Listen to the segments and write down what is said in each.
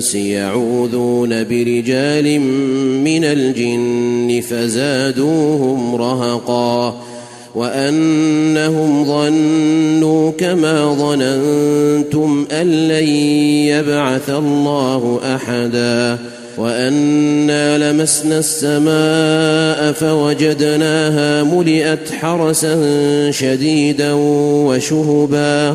الانس يعوذون برجال من الجن فزادوهم رهقا وأنهم ظنوا كما ظننتم أن لن يبعث الله أحدا وأنا لمسنا السماء فوجدناها ملئت حرسا شديدا وشهبا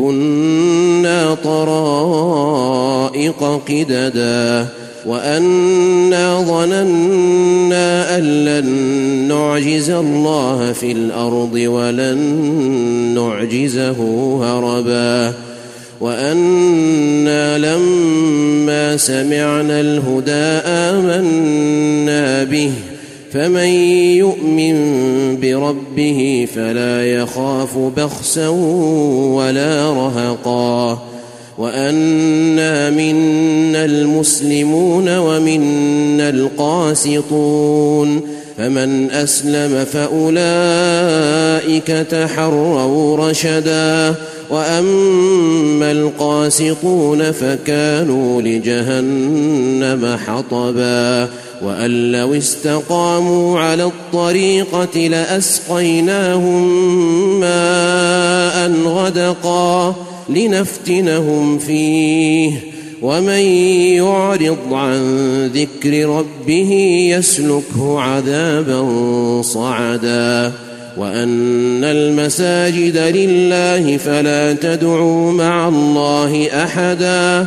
كنا طرائق قددا وأنا ظننا أن لن نعجز الله في الأرض ولن نعجزه هربا وأنا لما سمعنا الهدى آمنا به فمن يؤمن بربه فلا يخاف بخسا ولا رهقا. وأنا منا المسلمون ومنا القاسطون. فمن أسلم فأولئك تحروا رشدا. وأما القاسطون فكانوا لجهنم حطبا. وأن لو استقاموا على الطريقة لأسقيناهم ماء غدقا لنفتنهم فيه. ومن يعرض عن ذكر ربه يسلكه عذابا صعدا. وأن المساجد لله فلا تدعوا مع الله أحدا.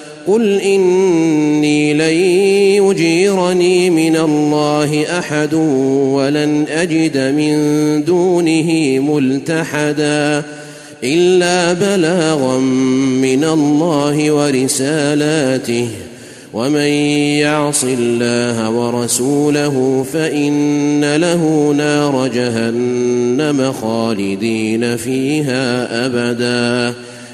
قل إني لن يجيرني من الله أحد ولن أجد من دونه ملتحدا إلا بلاغا من الله ورسالاته ومن يعص الله ورسوله فإن له نار جهنم خالدين فيها أبدا